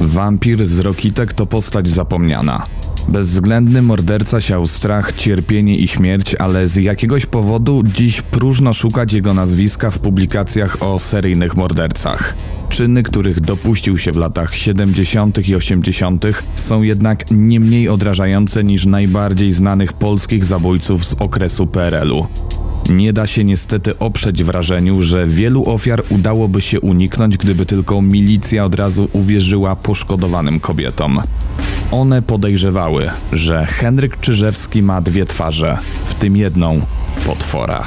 Wampir z Rokitek to postać zapomniana. Bezwzględny morderca siał strach, cierpienie i śmierć, ale z jakiegoś powodu dziś próżno szukać jego nazwiska w publikacjach o seryjnych mordercach. Czyny, których dopuścił się w latach 70. i 80., są jednak nie mniej odrażające niż najbardziej znanych polskich zabójców z okresu PRL-u. Nie da się niestety oprzeć wrażeniu, że wielu ofiar udałoby się uniknąć, gdyby tylko milicja od razu uwierzyła poszkodowanym kobietom. One podejrzewały, że Henryk Czyżewski ma dwie twarze, w tym jedną potwora.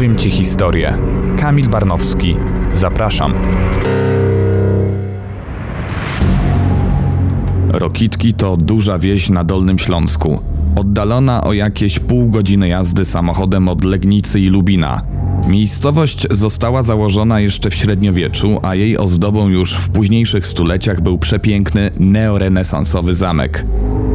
Opowiem Ci historię. Kamil Barnowski. Zapraszam. Rokitki to duża wieś na Dolnym Śląsku, oddalona o jakieś pół godziny jazdy samochodem od Legnicy i Lubina. Miejscowość została założona jeszcze w średniowieczu, a jej ozdobą już w późniejszych stuleciach był przepiękny neorenesansowy zamek.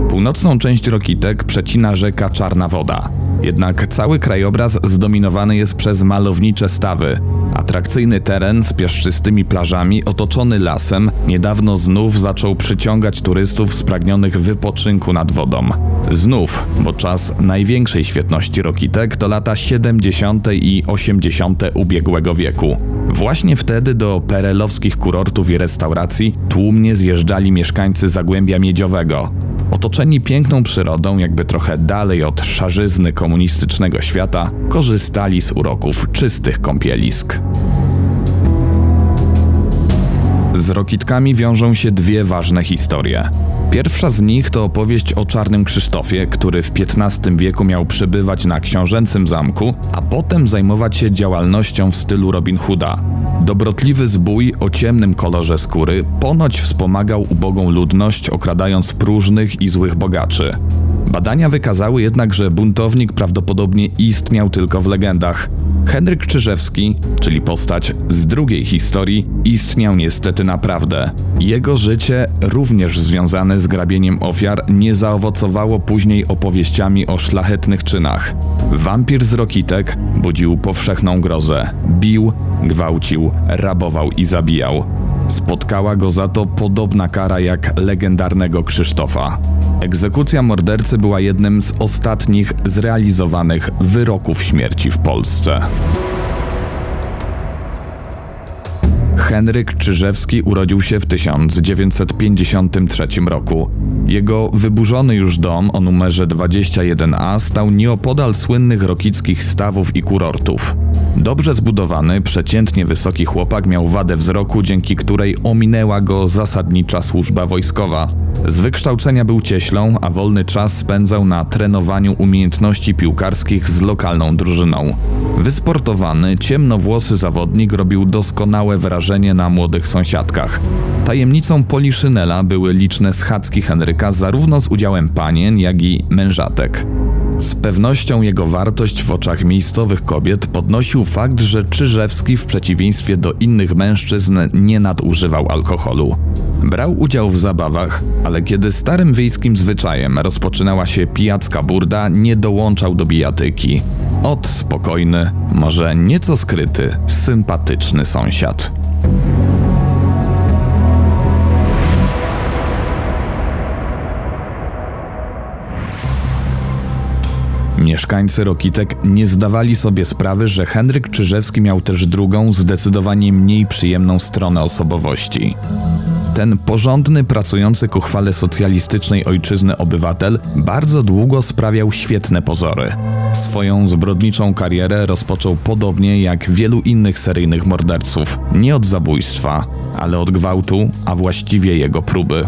Północną część Rokitek przecina rzeka Czarna Woda. Jednak cały krajobraz zdominowany jest przez malownicze stawy. Atrakcyjny teren z piaszczystymi plażami, otoczony lasem, niedawno znów zaczął przyciągać turystów spragnionych wypoczynku nad wodą. Znów, bo czas największej świetności Rokitek to lata 70. i 80. ubiegłego wieku. Właśnie wtedy do perelowskich kurortów i restauracji tłumnie zjeżdżali mieszkańcy Zagłębia Miedziowego. Otoczeni piękną przyrodą, jakby trochę dalej od szarzyzny komunistycznego świata, korzystali z uroków czystych kąpielisk. Z Rokitkami wiążą się dwie ważne historie. Pierwsza z nich to opowieść o Czarnym Krzysztofie, który w XV wieku miał przebywać na książęcym zamku, a potem zajmować się działalnością w stylu Robin Hooda. Dobrotliwy zbój o ciemnym kolorze skóry ponoć wspomagał ubogą ludność, okradając próżnych i złych bogaczy. Badania wykazały jednak, że buntownik prawdopodobnie istniał tylko w legendach. Henryk Czyżewski, czyli postać z drugiej historii, istniał niestety naprawdę. Jego życie, również związane z grabieniem ofiar, nie zaowocowało później opowieściami o szlachetnych czynach. Wampir z Rokitek budził powszechną grozę. Bił, gwałcił, rabował i zabijał. Spotkała go za to podobna kara jak legendarnego Krzysztofa. Egzekucja mordercy była jednym z ostatnich zrealizowanych wyroków śmierci w Polsce. Henryk Czyżewski urodził się w 1953 roku. Jego wyburzony już dom o numerze 21A stał nieopodal słynnych rokickich stawów i kurortów. Dobrze zbudowany, przeciętnie wysoki chłopak miał wadę wzroku, dzięki której ominęła go zasadnicza służba wojskowa. Z wykształcenia był cieślą, a wolny czas spędzał na trenowaniu umiejętności piłkarskich z lokalną drużyną. Wysportowany, ciemnowłosy zawodnik robił doskonałe wrażenie na młodych sąsiadkach. Tajemnicą Poliszynela były liczne schadzki Henryka zarówno z udziałem panien, jak i mężatek. Z pewnością jego wartość w oczach miejscowych kobiet podnosił fakt, że Czyżewski w przeciwieństwie do innych mężczyzn nie nadużywał alkoholu. Brał udział w zabawach, ale kiedy starym wiejskim zwyczajem rozpoczynała się pijacka burda, nie dołączał do bijatyki. Od spokojny, może nieco skryty, sympatyczny sąsiad. Mieszkańcy Rokitek nie zdawali sobie sprawy, że Henryk Czyżewski miał też drugą, zdecydowanie mniej przyjemną stronę osobowości. Ten porządny, pracujący ku chwale socjalistycznej ojczyzny obywatel bardzo długo sprawiał świetne pozory. Swoją zbrodniczą karierę rozpoczął podobnie jak wielu innych seryjnych morderców, nie od zabójstwa, ale od gwałtu, a właściwie jego próby.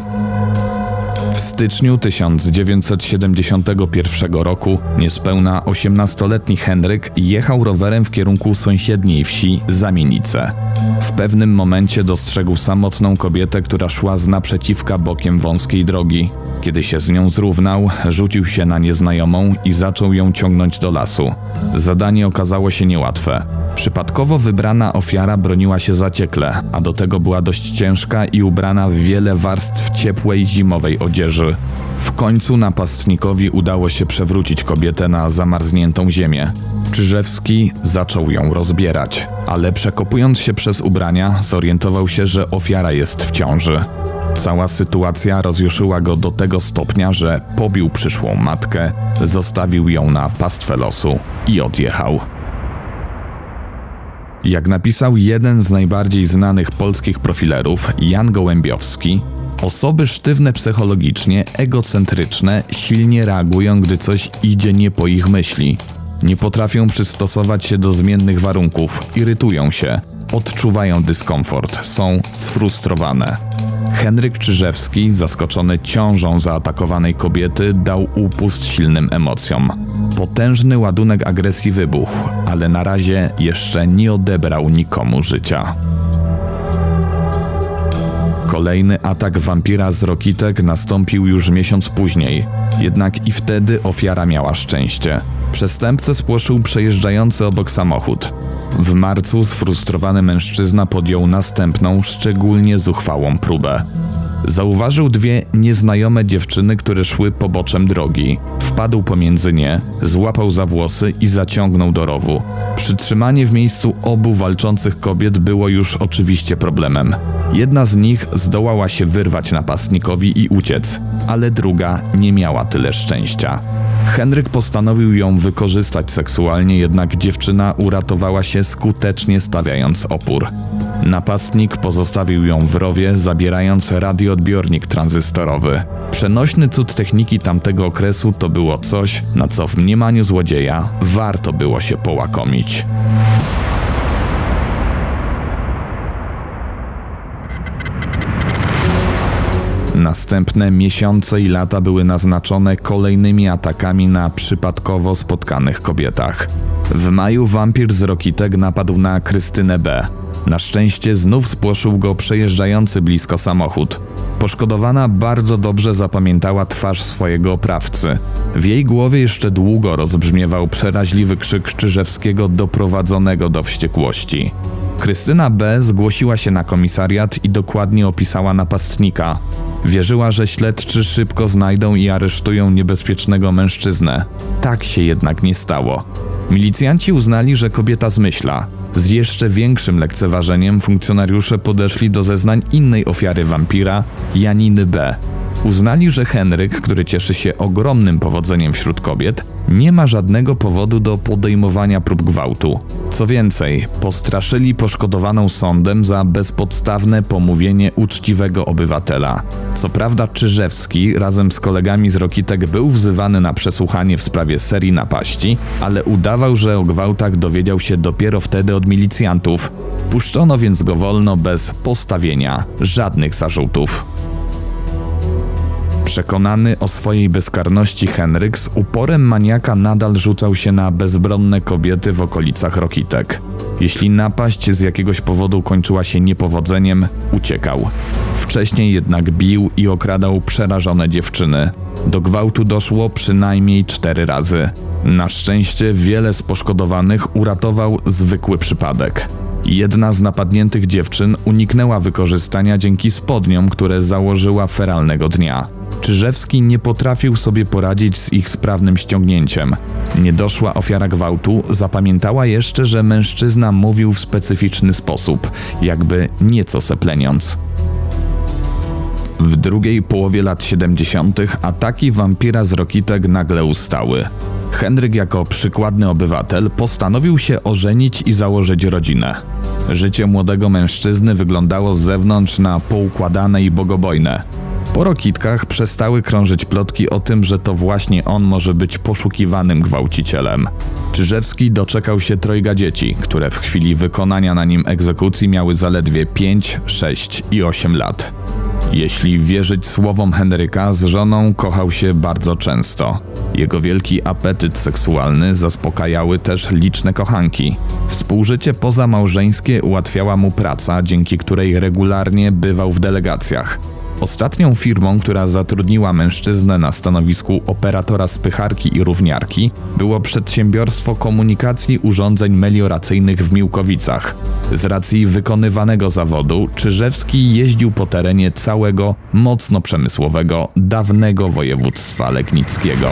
W styczniu 1971 roku niespełna 18-letni Henryk jechał rowerem w kierunku sąsiedniej wsi Zamienice. W pewnym momencie dostrzegł samotną kobietę, która szła z naprzeciwka bokiem wąskiej drogi. Kiedy się z nią zrównał, rzucił się na nieznajomą i zaczął ją ciągnąć do lasu. Zadanie okazało się niełatwe. Przypadkowo wybrana ofiara broniła się zaciekle, a do tego była dość ciężka i ubrana w wiele warstw ciepłej zimowej odzieży. W końcu napastnikowi udało się przewrócić kobietę na zamarzniętą ziemię. Czyżewski zaczął ją rozbierać, ale przekopując się przez ubrania, zorientował się, że ofiara jest w ciąży. Cała sytuacja rozjuszyła go do tego stopnia, że pobił przyszłą matkę, zostawił ją na pastwę losu i odjechał. Jak napisał jeden z najbardziej znanych polskich profilerów, Jan Gołębiowski, osoby sztywne psychologicznie, egocentryczne, silnie reagują, gdy coś idzie nie po ich myśli. Nie potrafią przystosować się do zmiennych warunków, irytują się, odczuwają dyskomfort, są sfrustrowane. Henryk Czyżewski, zaskoczony ciążą zaatakowanej kobiety, dał upust silnym emocjom. Potężny ładunek agresji wybuchł, ale na razie jeszcze nie odebrał nikomu życia. Kolejny atak wampira z Rokitek nastąpił już miesiąc później, jednak i wtedy ofiara miała szczęście. Przestępcę spłoszył przejeżdżający obok samochód. W marcu sfrustrowany mężczyzna podjął następną, szczególnie zuchwałą próbę. Zauważył dwie nieznajome dziewczyny, które szły poboczem drogi. Wpadł pomiędzy nie, złapał za włosy i zaciągnął do rowu. Przytrzymanie w miejscu obu walczących kobiet było już oczywiście problemem. Jedna z nich zdołała się wyrwać napastnikowi i uciec, ale druga nie miała tyle szczęścia. Henryk postanowił ją wykorzystać seksualnie, jednak dziewczyna uratowała się skutecznie stawiając opór. Napastnik pozostawił ją w rowie, zabierając radioodbiornik tranzystorowy. Przenośny cud techniki tamtego okresu to było coś, na co w mniemaniu złodzieja warto było się połakomić. Następne miesiące i lata były naznaczone kolejnymi atakami na przypadkowo spotkanych kobietach. W maju wampir z Rokitek napadł na Krystynę B. Na szczęście znów spłoszył go przejeżdżający blisko samochód. Poszkodowana bardzo dobrze zapamiętała twarz swojego oprawcy. W jej głowie jeszcze długo rozbrzmiewał przeraźliwy krzyk Czyżewskiego doprowadzonego do wściekłości. Krystyna B. zgłosiła się na komisariat i dokładnie opisała napastnika. Wierzyła, że śledczy szybko znajdą i aresztują niebezpiecznego mężczyznę. Tak się jednak nie stało. Milicjanci uznali, że kobieta zmyśla. Z jeszcze większym lekceważeniem funkcjonariusze podeszli do zeznań innej ofiary wampira, Janiny B. Uznali, że Henryk, który cieszy się ogromnym powodzeniem wśród kobiet, nie ma żadnego powodu do podejmowania prób gwałtu. Co więcej, postraszyli poszkodowaną sądem za bezpodstawne pomówienie uczciwego obywatela. Co prawda Czyżewski razem z kolegami z Rokitek był wzywany na przesłuchanie w sprawie serii napaści, ale udawał, że o gwałtach dowiedział się dopiero wtedy od milicjantów. Puszczono więc go wolno bez postawienia żadnych zarzutów. Przekonany o swojej bezkarności Henryk z uporem maniaka nadal rzucał się na bezbronne kobiety w okolicach Rokitek. Jeśli napaść z jakiegoś powodu kończyła się niepowodzeniem, uciekał. Wcześniej jednak bił i okradał przerażone dziewczyny. Do gwałtu doszło przynajmniej cztery razy. Na szczęście wiele z poszkodowanych uratował zwykły przypadek. Jedna z napadniętych dziewczyn uniknęła wykorzystania dzięki spodniom, które założyła feralnego dnia. Czyżewski nie potrafił sobie poradzić z ich sprawnym ściągnięciem. Niedoszła ofiara gwałtu zapamiętała jeszcze, że mężczyzna mówił w specyficzny sposób, jakby nieco sepleniąc. W drugiej połowie lat 70. ataki wampira z Rokitek nagle ustały. Henryk jako przykładny obywatel postanowił się ożenić i założyć rodzinę. Życie młodego mężczyzny wyglądało z zewnątrz na poukładane i bogobojne. Po Rokitkach przestały krążyć plotki o tym, że to właśnie on może być poszukiwanym gwałcicielem. Czyżewski doczekał się trojga dzieci, które w chwili wykonania na nim egzekucji miały zaledwie 5, 6 i 8 lat. Jeśli wierzyć słowom Henryka, z żoną kochał się bardzo często. Jego wielki apetyt seksualny zaspokajały też liczne kochanki. Współżycie pozamałżeńskie ułatwiała mu praca, dzięki której regularnie bywał w delegacjach. Ostatnią firmą, która zatrudniła mężczyznę na stanowisku operatora spycharki i równiarki, było przedsiębiorstwo komunikacji urządzeń melioracyjnych w Miłkowicach. Z racji wykonywanego zawodu, Czyżewski jeździł po terenie całego, mocno przemysłowego, dawnego województwa legnickiego.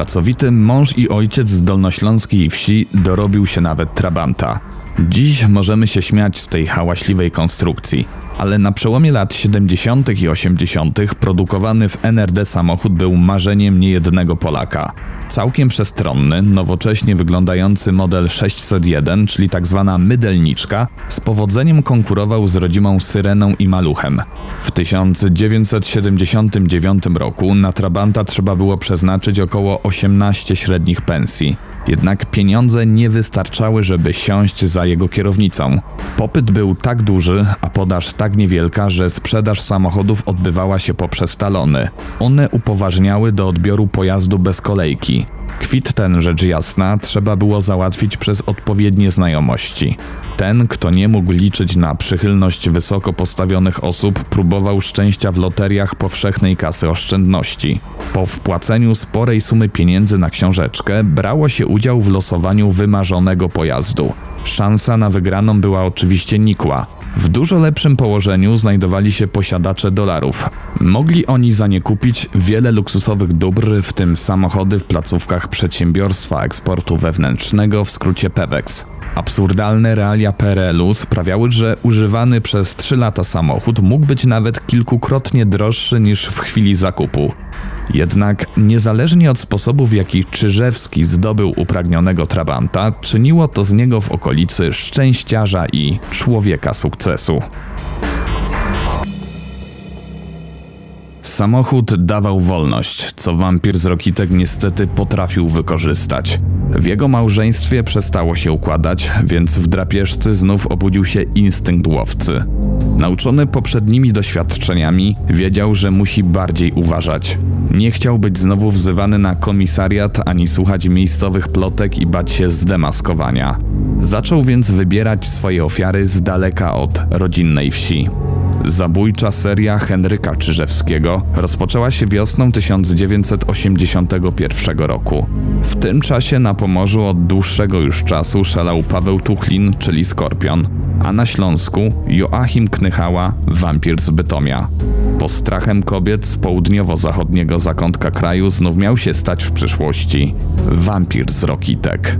Pracowity mąż i ojciec z dolnośląskiej wsi dorobił się nawet trabanta. Dziś możemy się śmiać z tej hałaśliwej konstrukcji, ale na przełomie lat 70. i 80. produkowany w NRD samochód był marzeniem niejednego Polaka. Całkiem przestronny, nowocześnie wyglądający model 601, czyli tzw. Tak mydelniczka, z powodzeniem konkurował z rodzimą Syreną i Maluchem. W 1979 roku na Trabanta trzeba było przeznaczyć około 18 średnich pensji. Jednak pieniądze nie wystarczały, żeby siąść za jego kierownicą. Popyt był tak duży, a podaż tak niewielka, że sprzedaż samochodów odbywała się poprzez talony. One upoważniały do odbioru pojazdu bez kolejki. Kwit ten, rzecz jasna, trzeba było załatwić przez odpowiednie znajomości. Ten, kto nie mógł liczyć na przychylność wysoko postawionych osób, próbował szczęścia w loteriach powszechnej kasy oszczędności. Po wpłaceniu sporej sumy pieniędzy na książeczkę, brało się udział w losowaniu wymarzonego pojazdu. Szansa na wygraną była oczywiście nikła. W dużo lepszym położeniu znajdowali się posiadacze dolarów. Mogli oni za nie kupić wiele luksusowych dóbr, w tym samochody w placówkach przedsiębiorstwa eksportu wewnętrznego, w skrócie PEWEX. Absurdalne realia PRL-u sprawiały, że używany przez 3 lata samochód mógł być nawet kilkukrotnie droższy niż w chwili zakupu. Jednak niezależnie od sposobu, w jaki Czyżewski zdobył upragnionego Trabanta, czyniło to z niego w okolicy szczęściarza i człowieka sukcesu. Samochód dawał wolność, co wampir z Rokitek niestety potrafił wykorzystać. W jego małżeństwie przestało się układać, więc w drapieżcy znów obudził się instynkt łowcy. Nauczony poprzednimi doświadczeniami, wiedział, że musi bardziej uważać. Nie chciał być znowu wzywany na komisariat ani słuchać miejscowych plotek i bać się zdemaskowania. Zaczął więc wybierać swoje ofiary z daleka od rodzinnej wsi. Zabójcza seria Henryka Czyżewskiego rozpoczęła się wiosną 1981 roku. W tym czasie na Pomorzu od dłuższego już czasu szalał Paweł Tuchlin, czyli Skorpion, a na Śląsku Joachim Knychała, wampir z Bytomia. strachem kobiet z południowo-zachodniego zakątka kraju znów miał się stać w przyszłości wampir z Rokitek.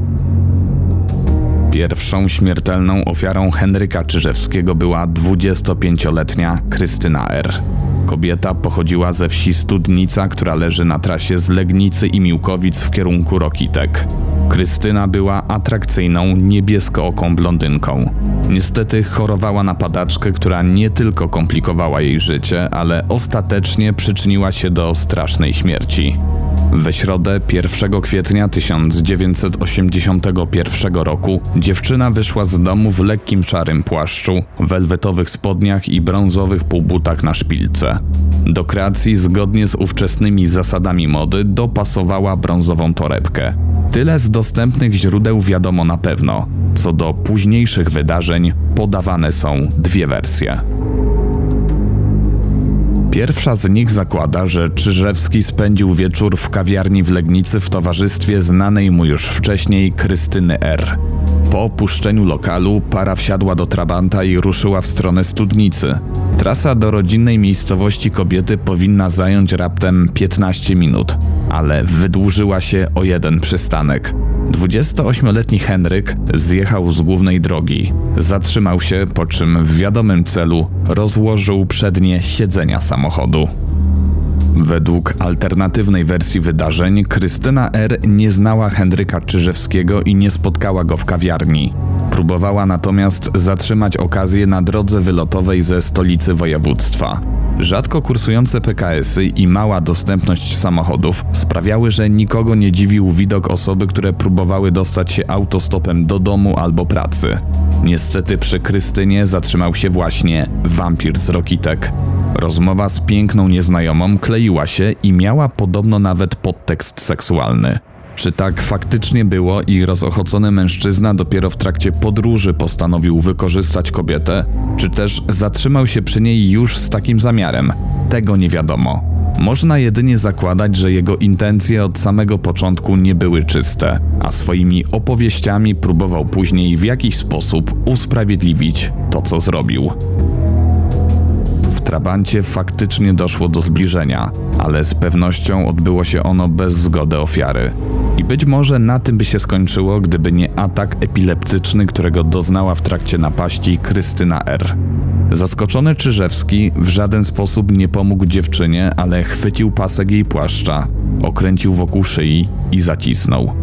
Pierwszą śmiertelną ofiarą Henryka Czyżewskiego była 25-letnia Krystyna R. Kobieta pochodziła ze wsi Studnica, która leży na trasie z Legnicy i Miłkowic w kierunku Rokitek. Krystyna była atrakcyjną, niebieskooką blondynką. Niestety chorowała na padaczkę, która nie tylko komplikowała jej życie, ale ostatecznie przyczyniła się do strasznej śmierci. We środę 1 kwietnia 1981 roku dziewczyna wyszła z domu w lekkim czarym płaszczu, welwetowych spodniach i brązowych półbutach na szpilce. Do kreacji zgodnie z ówczesnymi zasadami mody dopasowała brązową torebkę. Tyle z dostępnych źródeł wiadomo na pewno. Co do późniejszych wydarzeń, podawane są dwie wersje. Pierwsza z nich zakłada, że Czyżewski spędził wieczór w kawiarni w Legnicy w towarzystwie znanej mu już wcześniej Krystyny R. Po opuszczeniu lokalu para wsiadła do Trabanta i ruszyła w stronę Studnicy. Trasa do rodzinnej miejscowości kobiety powinna zająć raptem 15 minut, ale wydłużyła się o jeden przystanek. 28-letni Henryk zjechał z głównej drogi. Zatrzymał się, po czym w wiadomym celu rozłożył przednie siedzenia samochodu. Według alternatywnej wersji wydarzeń, Krystyna R. nie znała Henryka Czyżewskiego i nie spotkała go w kawiarni. Próbowała natomiast zatrzymać okazję na drodze wylotowej ze stolicy województwa. Rzadko kursujące PKS-y i mała dostępność samochodów sprawiały, że nikogo nie dziwił widok osoby, które próbowały dostać się autostopem do domu albo pracy. Niestety przy Krystynie zatrzymał się właśnie wampir z Rokitek. Rozmowa z piękną nieznajomą kleiła się i miała podobno nawet podtekst seksualny. Czy tak faktycznie było i rozochocony mężczyzna dopiero w trakcie podróży postanowił wykorzystać kobietę, czy też zatrzymał się przy niej już z takim zamiarem? Tego nie wiadomo. Można jedynie zakładać, że jego intencje od samego początku nie były czyste, a swoimi opowieściami próbował później w jakiś sposób usprawiedliwić to, co zrobił. W Trabancie faktycznie doszło do zbliżenia, ale z pewnością odbyło się ono bez zgody ofiary. Być może na tym by się skończyło, gdyby nie atak epileptyczny, którego doznała w trakcie napaści Krystyna R. Zaskoczony Czyżewski w żaden sposób nie pomógł dziewczynie, ale chwycił pasek jej płaszcza, okręcił wokół szyi i zacisnął.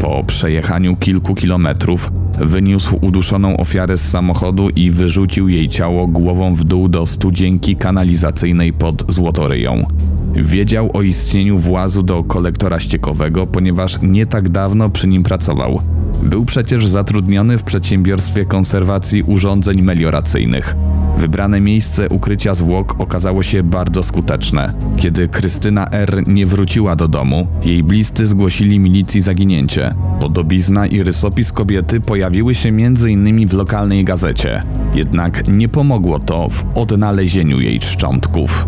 Po przejechaniu kilku kilometrów wyniósł uduszoną ofiarę z samochodu i wyrzucił jej ciało głową w dół do studzienki kanalizacyjnej pod Złotoryją. Wiedział o istnieniu włazu do kolektora ściekowego, ponieważ nie tak dawno przy nim pracował. Był przecież zatrudniony w przedsiębiorstwie konserwacji urządzeń melioracyjnych. Wybrane miejsce ukrycia zwłok okazało się bardzo skuteczne. Kiedy Krystyna R. nie wróciła do domu, jej bliscy zgłosili milicji zaginięcie. Podobizna i rysopis kobiety pojawiły się m.in. w lokalnej gazecie. Jednak nie pomogło to w odnalezieniu jej szczątków.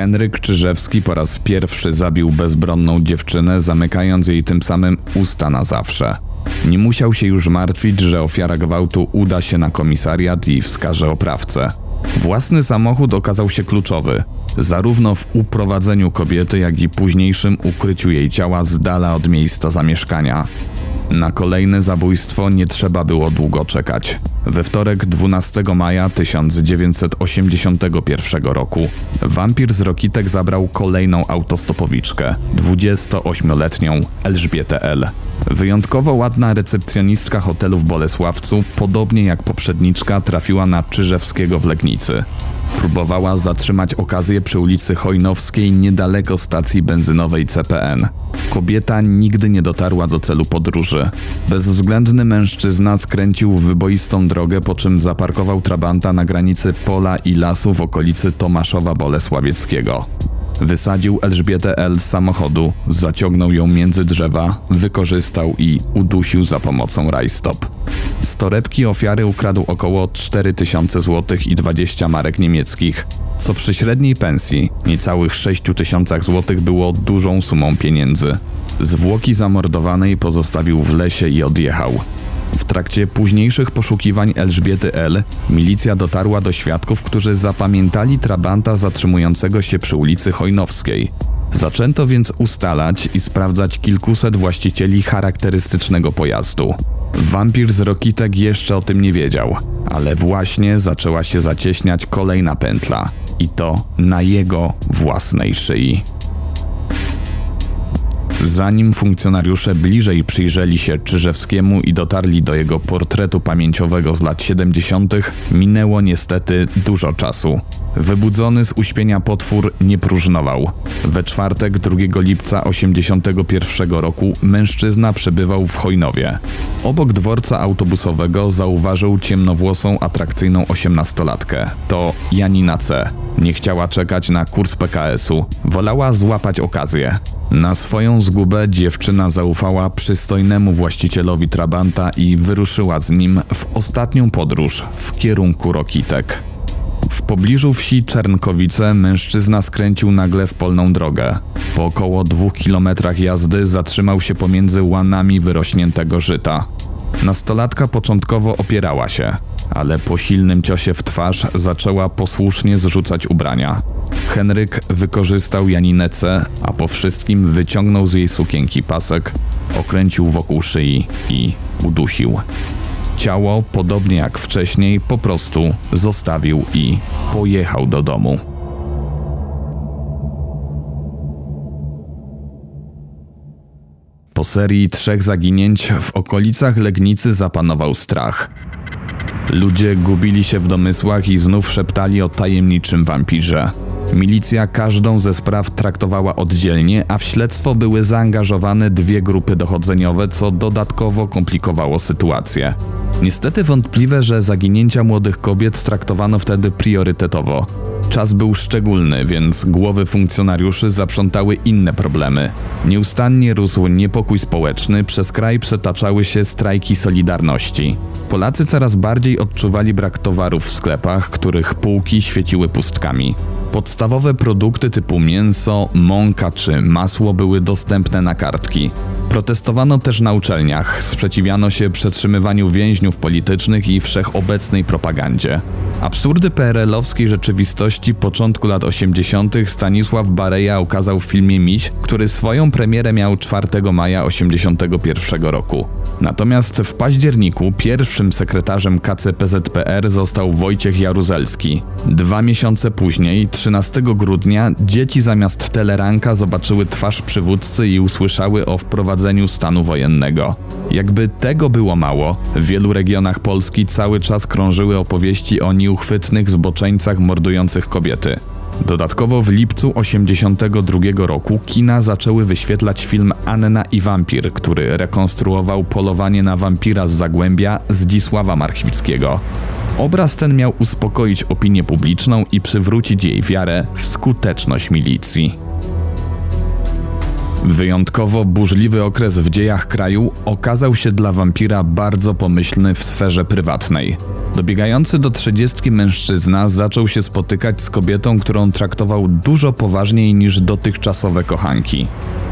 Henryk Czyżewski po raz pierwszy zabił bezbronną dziewczynę, zamykając jej tym samym usta na zawsze. Nie musiał się już martwić, że ofiara gwałtu uda się na komisariat i wskaże oprawcę. Własny samochód okazał się kluczowy, zarówno w uprowadzeniu kobiety, jak i późniejszym ukryciu jej ciała z dala od miejsca zamieszkania. Na kolejne zabójstwo nie trzeba było długo czekać. We wtorek 12 maja 1981 roku wampir z Rokitek zabrał kolejną autostopowiczkę, 28-letnią Elżbietę L. Wyjątkowo ładna recepcjonistka hotelu w Bolesławcu, podobnie jak poprzedniczka, trafiła na Czyżewskiego w Legnicy. Próbowała zatrzymać okazję przy ulicy Hojnowskiej niedaleko stacji benzynowej CPN. Kobieta nigdy nie dotarła do celu podróży. Bezwzględny mężczyzna skręcił w wyboistą drogę, po czym zaparkował trabanta na granicy pola i lasu w okolicy Tomaszowa Bolesławieckiego. Wysadził Elżbietę L z samochodu, zaciągnął ją między drzewa, wykorzystał i udusił za pomocą rajstop. Z torebki ofiary ukradł około 4000 zł i 20 marek niemieckich, co przy średniej pensji, niecałych 6000 zł było dużą sumą pieniędzy. Zwłoki zamordowanej pozostawił w lesie i odjechał. W trakcie późniejszych poszukiwań Elżbiety L. milicja dotarła do świadków, którzy zapamiętali trabanta zatrzymującego się przy ulicy Hojnowskiej. Zaczęto więc ustalać i sprawdzać kilkuset właścicieli charakterystycznego pojazdu. Wampir z Rokitek jeszcze o tym nie wiedział, ale właśnie zaczęła się zacieśniać kolejna pętla i to na jego własnej szyi. Zanim funkcjonariusze bliżej przyjrzeli się Czyżewskiemu i dotarli do jego portretu pamięciowego z lat 70., minęło niestety dużo czasu. Wybudzony z uśpienia potwór nie próżnował. We czwartek 2 lipca 81 roku mężczyzna przebywał w Chojnowie. Obok dworca autobusowego zauważył ciemnowłosą, atrakcyjną osiemnastolatkę. To Janina C. Nie chciała czekać na kurs PKS-u. Wolała złapać okazję. Na swoją zgubę dziewczyna zaufała przystojnemu właścicielowi Trabanta i wyruszyła z nim w ostatnią podróż w kierunku Rokitek. W pobliżu wsi Czernkowice mężczyzna skręcił nagle w polną drogę. Po około dwóch kilometrach jazdy zatrzymał się pomiędzy łanami wyrośniętego żyta. Nastolatka początkowo opierała się, ale po silnym ciosie w twarz zaczęła posłusznie zrzucać ubrania. Henryk wykorzystał Janinę a po wszystkim wyciągnął z jej sukienki pasek, okręcił wokół szyi i udusił. Ciało, podobnie jak wcześniej, po prostu zostawił i pojechał do domu. Po serii trzech zaginięć w okolicach Legnicy zapanował strach. Ludzie gubili się w domysłach i znów szeptali o tajemniczym wampirze. Milicja każdą ze spraw traktowała oddzielnie, a w śledztwo były zaangażowane dwie grupy dochodzeniowe, co dodatkowo komplikowało sytuację. Niestety wątpliwe, że zaginięcia młodych kobiet traktowano wtedy priorytetowo. Czas był szczególny, więc głowy funkcjonariuszy zaprzątały inne problemy. Nieustannie rósł niepokój społeczny, przez kraj przetaczały się strajki Solidarności. Polacy coraz bardziej odczuwali brak towarów w sklepach, których półki świeciły pustkami. Podstawowe produkty typu mięso, mąka czy masło były dostępne na kartki. Protestowano też na uczelniach, sprzeciwiano się przetrzymywaniu więźniów politycznych i wszechobecnej propagandzie. Absurdy PRL-owskiej rzeczywistości początku lat 80. Stanisław Bareja ukazał w filmie Miś, który swoją premierę miał 4 maja 81 roku. Natomiast w październiku pierwszym sekretarzem KCPZPR został Wojciech Jaruzelski. Dwa miesiące później, 13 grudnia, dzieci zamiast teleranka zobaczyły twarz przywódcy i usłyszały o wprowadzeniu stanu wojennego. Jakby tego było mało, w wielu regionach Polski cały czas krążyły opowieści o nieuchwytnych zboczeńcach mordujących kobiety. Dodatkowo w lipcu 1982 roku kina zaczęły wyświetlać film Anna i wampir, który rekonstruował polowanie na wampira z Zagłębia Zdzisława Marchwickiego. Obraz ten miał uspokoić opinię publiczną i przywrócić jej wiarę w skuteczność milicji. Wyjątkowo burzliwy okres w dziejach kraju okazał się dla wampira bardzo pomyślny w sferze prywatnej. Dobiegający do trzydziestki mężczyzna zaczął się spotykać z kobietą, którą traktował dużo poważniej niż dotychczasowe kochanki.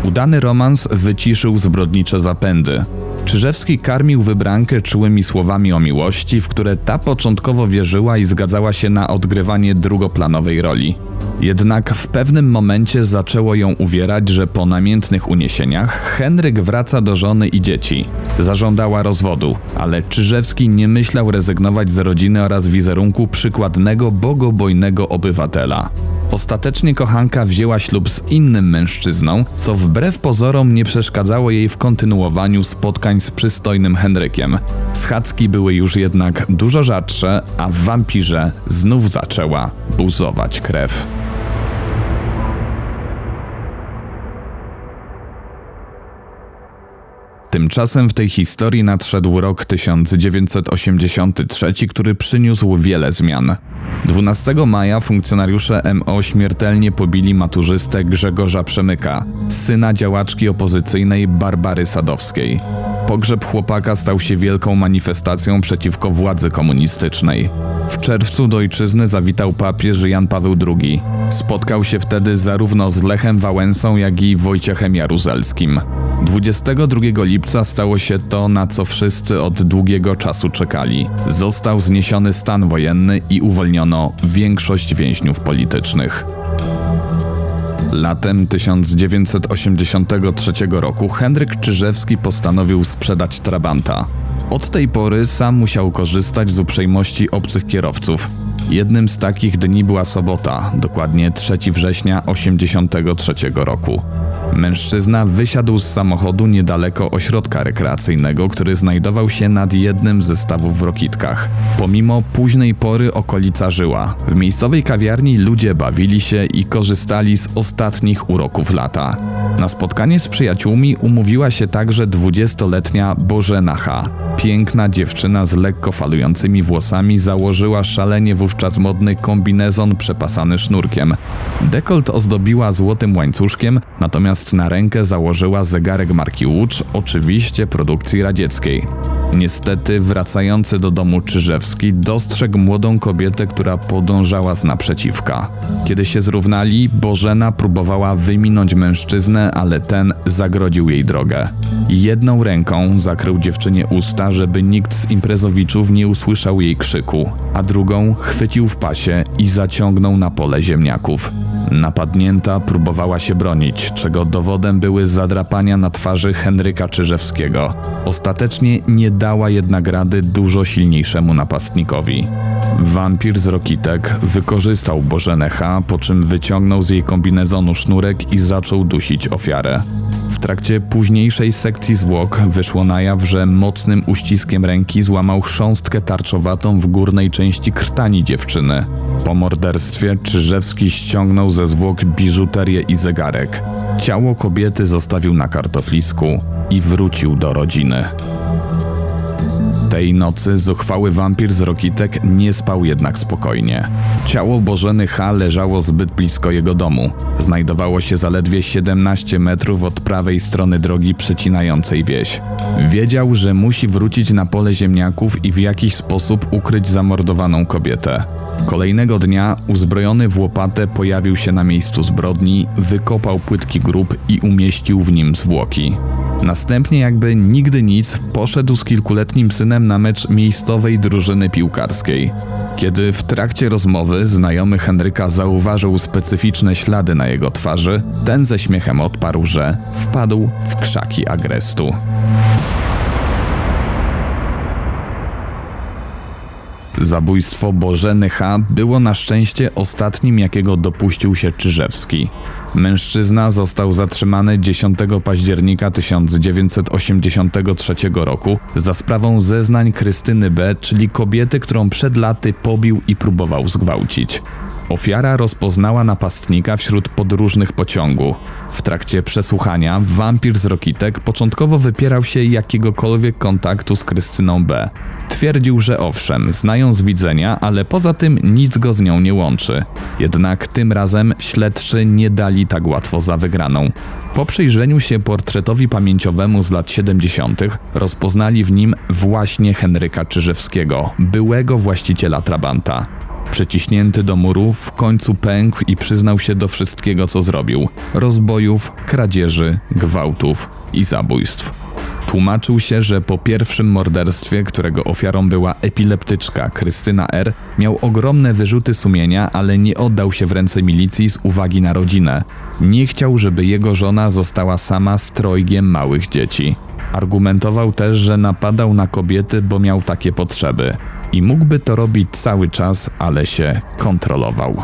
Udany romans wyciszył zbrodnicze zapędy. Czyżewski karmił wybrankę czułymi słowami o miłości, w które ta początkowo wierzyła i zgadzała się na odgrywanie drugoplanowej roli. Jednak w pewnym momencie zaczęło ją uwierać, że po namiętnych uniesieniach Henryk wraca do żony i dzieci. Zażądała rozwodu, ale Czyżewski nie myślał rezygnować z rodziny oraz wizerunku przykładnego, bogobojnego obywatela. Ostatecznie kochanka wzięła ślub z innym mężczyzną, co wbrew pozorom nie przeszkadzało jej w kontynuowaniu spotkań z przystojnym Henrykiem. Schadzki były już jednak dużo rzadsze, a w wampirze znów zaczęła buzować krew. Tymczasem w tej historii nadszedł rok 1983, który przyniósł wiele zmian. 12 maja funkcjonariusze MO śmiertelnie pobili maturzystę Grzegorza Przemyka, syna działaczki opozycyjnej Barbary Sadowskiej. Pogrzeb chłopaka stał się wielką manifestacją przeciwko władzy komunistycznej. W czerwcu do ojczyzny zawitał papież Jan Paweł II. Spotkał się wtedy zarówno z Lechem Wałęsą, jak i Wojciechem Jaruzelskim. 22 lipca stało się to, na co wszyscy od długiego czasu czekali. Został zniesiony stan wojenny i uwolniono większość więźniów politycznych. Latem 1983 roku Henryk Czyżewski postanowił sprzedać Trabanta. Od tej pory sam musiał korzystać z uprzejmości obcych kierowców. Jednym z takich dni była sobota, dokładnie 3 września 1983 roku. Mężczyzna wysiadł z samochodu niedaleko ośrodka rekreacyjnego, który znajdował się nad jednym ze stawów w Rokitkach. Pomimo późnej pory okolica żyła. W miejscowej kawiarni ludzie bawili się i korzystali z ostatnich uroków lata. Na spotkanie z przyjaciółmi umówiła się także 20-letnia Bożena H. Piękna dziewczyna z lekko falującymi włosami założyła szalenie wówczas modny kombinezon przepasany sznurkiem. Dekolt ozdobiła złotym łańcuszkiem, natomiast na rękę założyła zegarek marki Łucz, oczywiście produkcji radzieckiej. Niestety, wracający do domu Czyżewski dostrzegł młodą kobietę, która podążała z naprzeciwka. Kiedy się zrównali, Bożena próbowała wyminąć mężczyznę, ale ten zagrodził jej drogę. Jedną ręką zakrył dziewczynie żeby nikt z imprezowiczów nie usłyszał jej krzyku, a drugą chwycił w pasie i zaciągnął na pole ziemniaków. Napadnięta próbowała się bronić, czego dowodem były zadrapania na twarzy Henryka Czyżewskiego. Ostatecznie nie dała jednak rady dużo silniejszemu napastnikowi. Wampir z Rokitek wykorzystał Bożenę H., po czym wyciągnął z jej kombinezonu sznurek i zaczął dusić ofiarę. W trakcie późniejszej sekcji zwłok wyszło na jaw, że mocnym uściskiem ręki złamał chrząstkę tarczowatą w górnej części krtani dziewczyny. Po morderstwie Czyżewski ściągnął ze zwłok biżuterię i zegarek. Ciało kobiety zostawił na kartoflisku i wrócił do rodziny. Tej nocy zuchwały wampir z Rokitek nie spał jednak spokojnie. Ciało Bożeny H. leżało zbyt blisko jego domu. Znajdowało się zaledwie 17 metrów od prawej strony drogi przecinającej wieś. Wiedział, że musi wrócić na pole ziemniaków i w jakiś sposób ukryć zamordowaną kobietę. Kolejnego dnia uzbrojony w łopatę pojawił się na miejscu zbrodni, wykopał płytki grób i umieścił w nim zwłoki. Następnie, jakby nigdy nic, poszedł z kilkuletnim synem na mecz miejscowej drużyny piłkarskiej. Kiedy w trakcie rozmowy znajomy Henryka zauważył specyficzne ślady na jego twarzy, ten ze śmiechem odparł, że wpadł w krzaki agrestu. Zabójstwo Bożeny H. było na szczęście ostatnim, jakiego dopuścił się Czyżewski. Mężczyzna został zatrzymany 10 października 1983 roku za sprawą zeznań Krystyny B., czyli kobiety, którą przed laty pobił i próbował zgwałcić. Ofiara rozpoznała napastnika wśród podróżnych pociągu. W trakcie przesłuchania wampir z Rokitek początkowo wypierał się jakiegokolwiek kontaktu z Krystyną B. Twierdził, że owszem, znają z widzenia, ale poza tym nic go z nią nie łączy. Jednak tym razem śledczy nie dali tak łatwo za wygraną. Po przyjrzeniu się portretowi pamięciowemu z lat 70., rozpoznali w nim właśnie Henryka Czyżewskiego, byłego właściciela Trabanta. Przyciśnięty do muru, w końcu pękł i przyznał się do wszystkiego, co zrobił: rozbojów, kradzieży, gwałtów i zabójstw. Tłumaczył się, że po pierwszym morderstwie, którego ofiarą była epileptyczka Krystyna R., miał ogromne wyrzuty sumienia, ale nie oddał się w ręce milicji z uwagi na rodzinę. Nie chciał, żeby jego żona została sama z trojgiem małych dzieci. Argumentował też, że napadał na kobiety, bo miał takie potrzeby. I mógłby to robić cały czas, ale się kontrolował.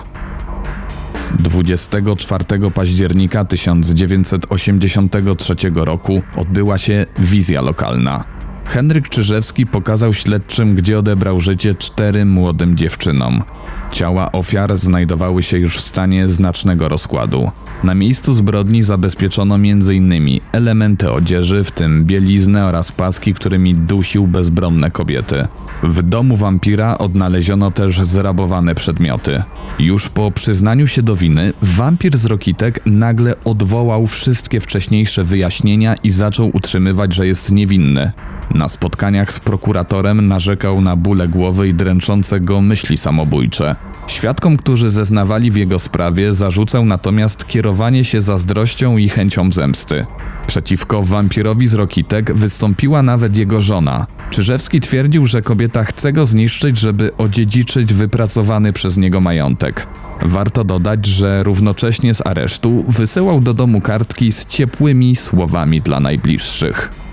24 października 1983 roku odbyła się wizja lokalna. Henryk Czyżewski pokazał śledczym, gdzie odebrał życie czterem młodym dziewczynom. Ciała ofiar znajdowały się już w stanie znacznego rozkładu. Na miejscu zbrodni zabezpieczono m.in. elementy odzieży, w tym bieliznę oraz paski, którymi dusił bezbronne kobiety. W domu wampira odnaleziono też zrabowane przedmioty. Już po przyznaniu się do winy, wampir z Rokitek nagle odwołał wszystkie wcześniejsze wyjaśnienia i zaczął utrzymywać, że jest niewinny. Na spotkaniach z prokuratorem narzekał na bóle głowy i dręczące go myśli samobójcze. Świadkom, którzy zeznawali w jego sprawie, zarzucał natomiast kierowanie się zazdrością i chęcią zemsty. Przeciwko wampirowi z Rokitek wystąpiła nawet jego żona. Czyżewski twierdził, że kobieta chce go zniszczyć, żeby odziedziczyć wypracowany przez niego majątek. Warto dodać, że równocześnie z aresztu wysyłał do domu kartki z ciepłymi słowami dla najbliższych.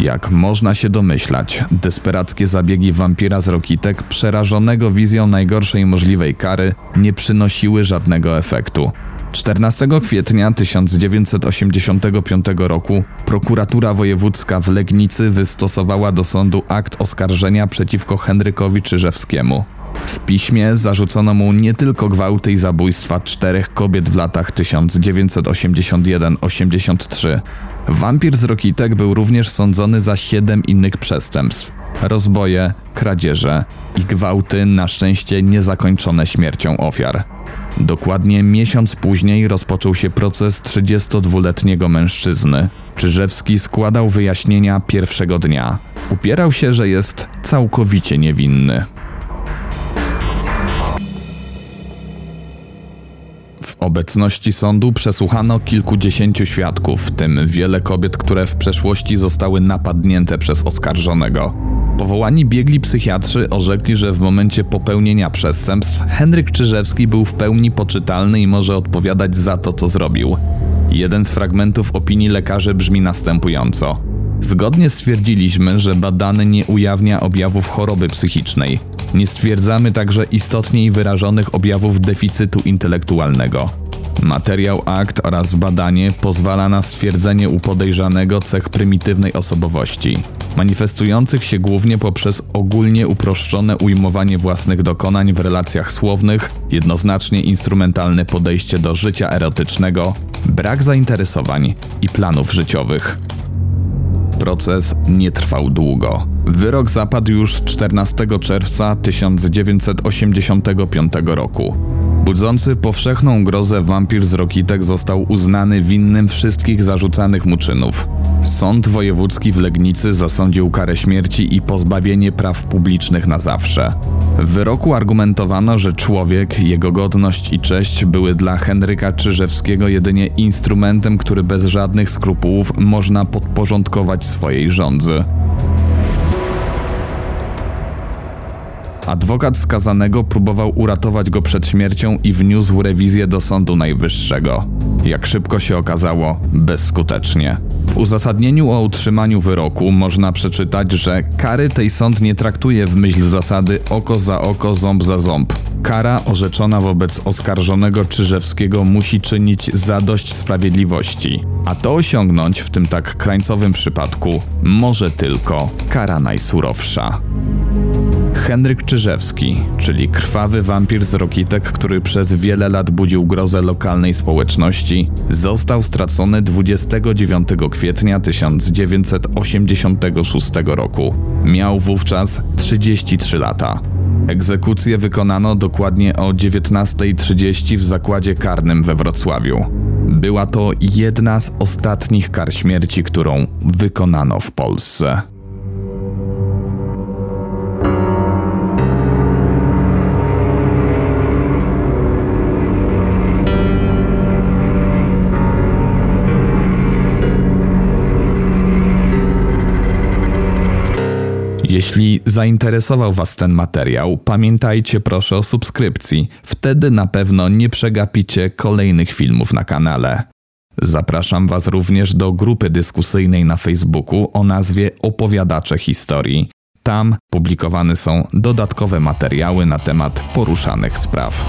Jak można się domyślać, desperackie zabiegi wampira z Rokitek, przerażonego wizją najgorszej możliwej kary, nie przynosiły żadnego efektu. 14 kwietnia 1985 roku prokuratura wojewódzka w Legnicy wystosowała do sądu akt oskarżenia przeciwko Henrykowi Czyżewskiemu. W piśmie zarzucono mu nie tylko gwałty i zabójstwa czterech kobiet w latach 1981-83. Wampir z Rokitek był również sądzony za siedem innych przestępstw. Rozboje, kradzieże i gwałty na szczęście niezakończone śmiercią ofiar. Dokładnie miesiąc później rozpoczął się proces 32-letniego mężczyzny. Czyżewski składał wyjaśnienia pierwszego dnia. Upierał się, że jest całkowicie niewinny. W obecności sądu przesłuchano kilkudziesięciu świadków, w tym wiele kobiet, które w przeszłości zostały napadnięte przez oskarżonego. Powołani biegli psychiatrzy orzekli, że w momencie popełnienia przestępstw Henryk Czyżewski był w pełni poczytalny i może odpowiadać za to, co zrobił. Jeden z fragmentów opinii lekarzy brzmi następująco. Zgodnie stwierdziliśmy, że badany nie ujawnia objawów choroby psychicznej. Nie stwierdzamy także istotniej wyrażonych objawów deficytu intelektualnego. Materiał akt oraz badanie pozwala na stwierdzenie u podejrzanego cech prymitywnej osobowości, manifestujących się głównie poprzez ogólnie uproszczone ujmowanie własnych dokonań w relacjach słownych, jednoznacznie instrumentalne podejście do życia erotycznego, brak zainteresowań i planów życiowych. Proces nie trwał długo. Wyrok zapadł już 14 czerwca 1985 roku. Budzący powszechną grozę wampir z Rokitek został uznany winnym wszystkich zarzucanych mu czynów. Sąd wojewódzki w Legnicy zasądził karę śmierci i pozbawienie praw publicznych na zawsze. W wyroku argumentowano, że człowiek, jego godność i cześć były dla Henryka Czyżewskiego jedynie instrumentem, który bez żadnych skrupułów można podporządkować swojej rządzy. Adwokat skazanego próbował uratować go przed śmiercią i wniósł rewizję do Sądu Najwyższego. Jak szybko się okazało, bezskutecznie. W uzasadnieniu o utrzymaniu wyroku można przeczytać, że kary tej sąd nie traktuje w myśl zasady oko za oko, ząb za ząb. Kara orzeczona wobec oskarżonego Czyżewskiego musi czynić zadość sprawiedliwości, a to osiągnąć w tym tak krańcowym przypadku może tylko kara najsurowsza. Henryk Czyżewski, czyli krwawy wampir z Rokitek, który przez wiele lat budził grozę lokalnej społeczności, został stracony 29 kwietnia 1986 roku. Miał wówczas 33 lata. Egzekucję wykonano dokładnie o 19.30 w zakładzie karnym we Wrocławiu. Była to jedna z ostatnich kar śmierci, którą wykonano w Polsce. Jeśli zainteresował Was ten materiał, pamiętajcie proszę o subskrypcji. Wtedy na pewno nie przegapicie kolejnych filmów na kanale. Zapraszam Was również do grupy dyskusyjnej na Facebooku o nazwie Opowiadacze Historii. Tam publikowane są dodatkowe materiały na temat poruszanych spraw.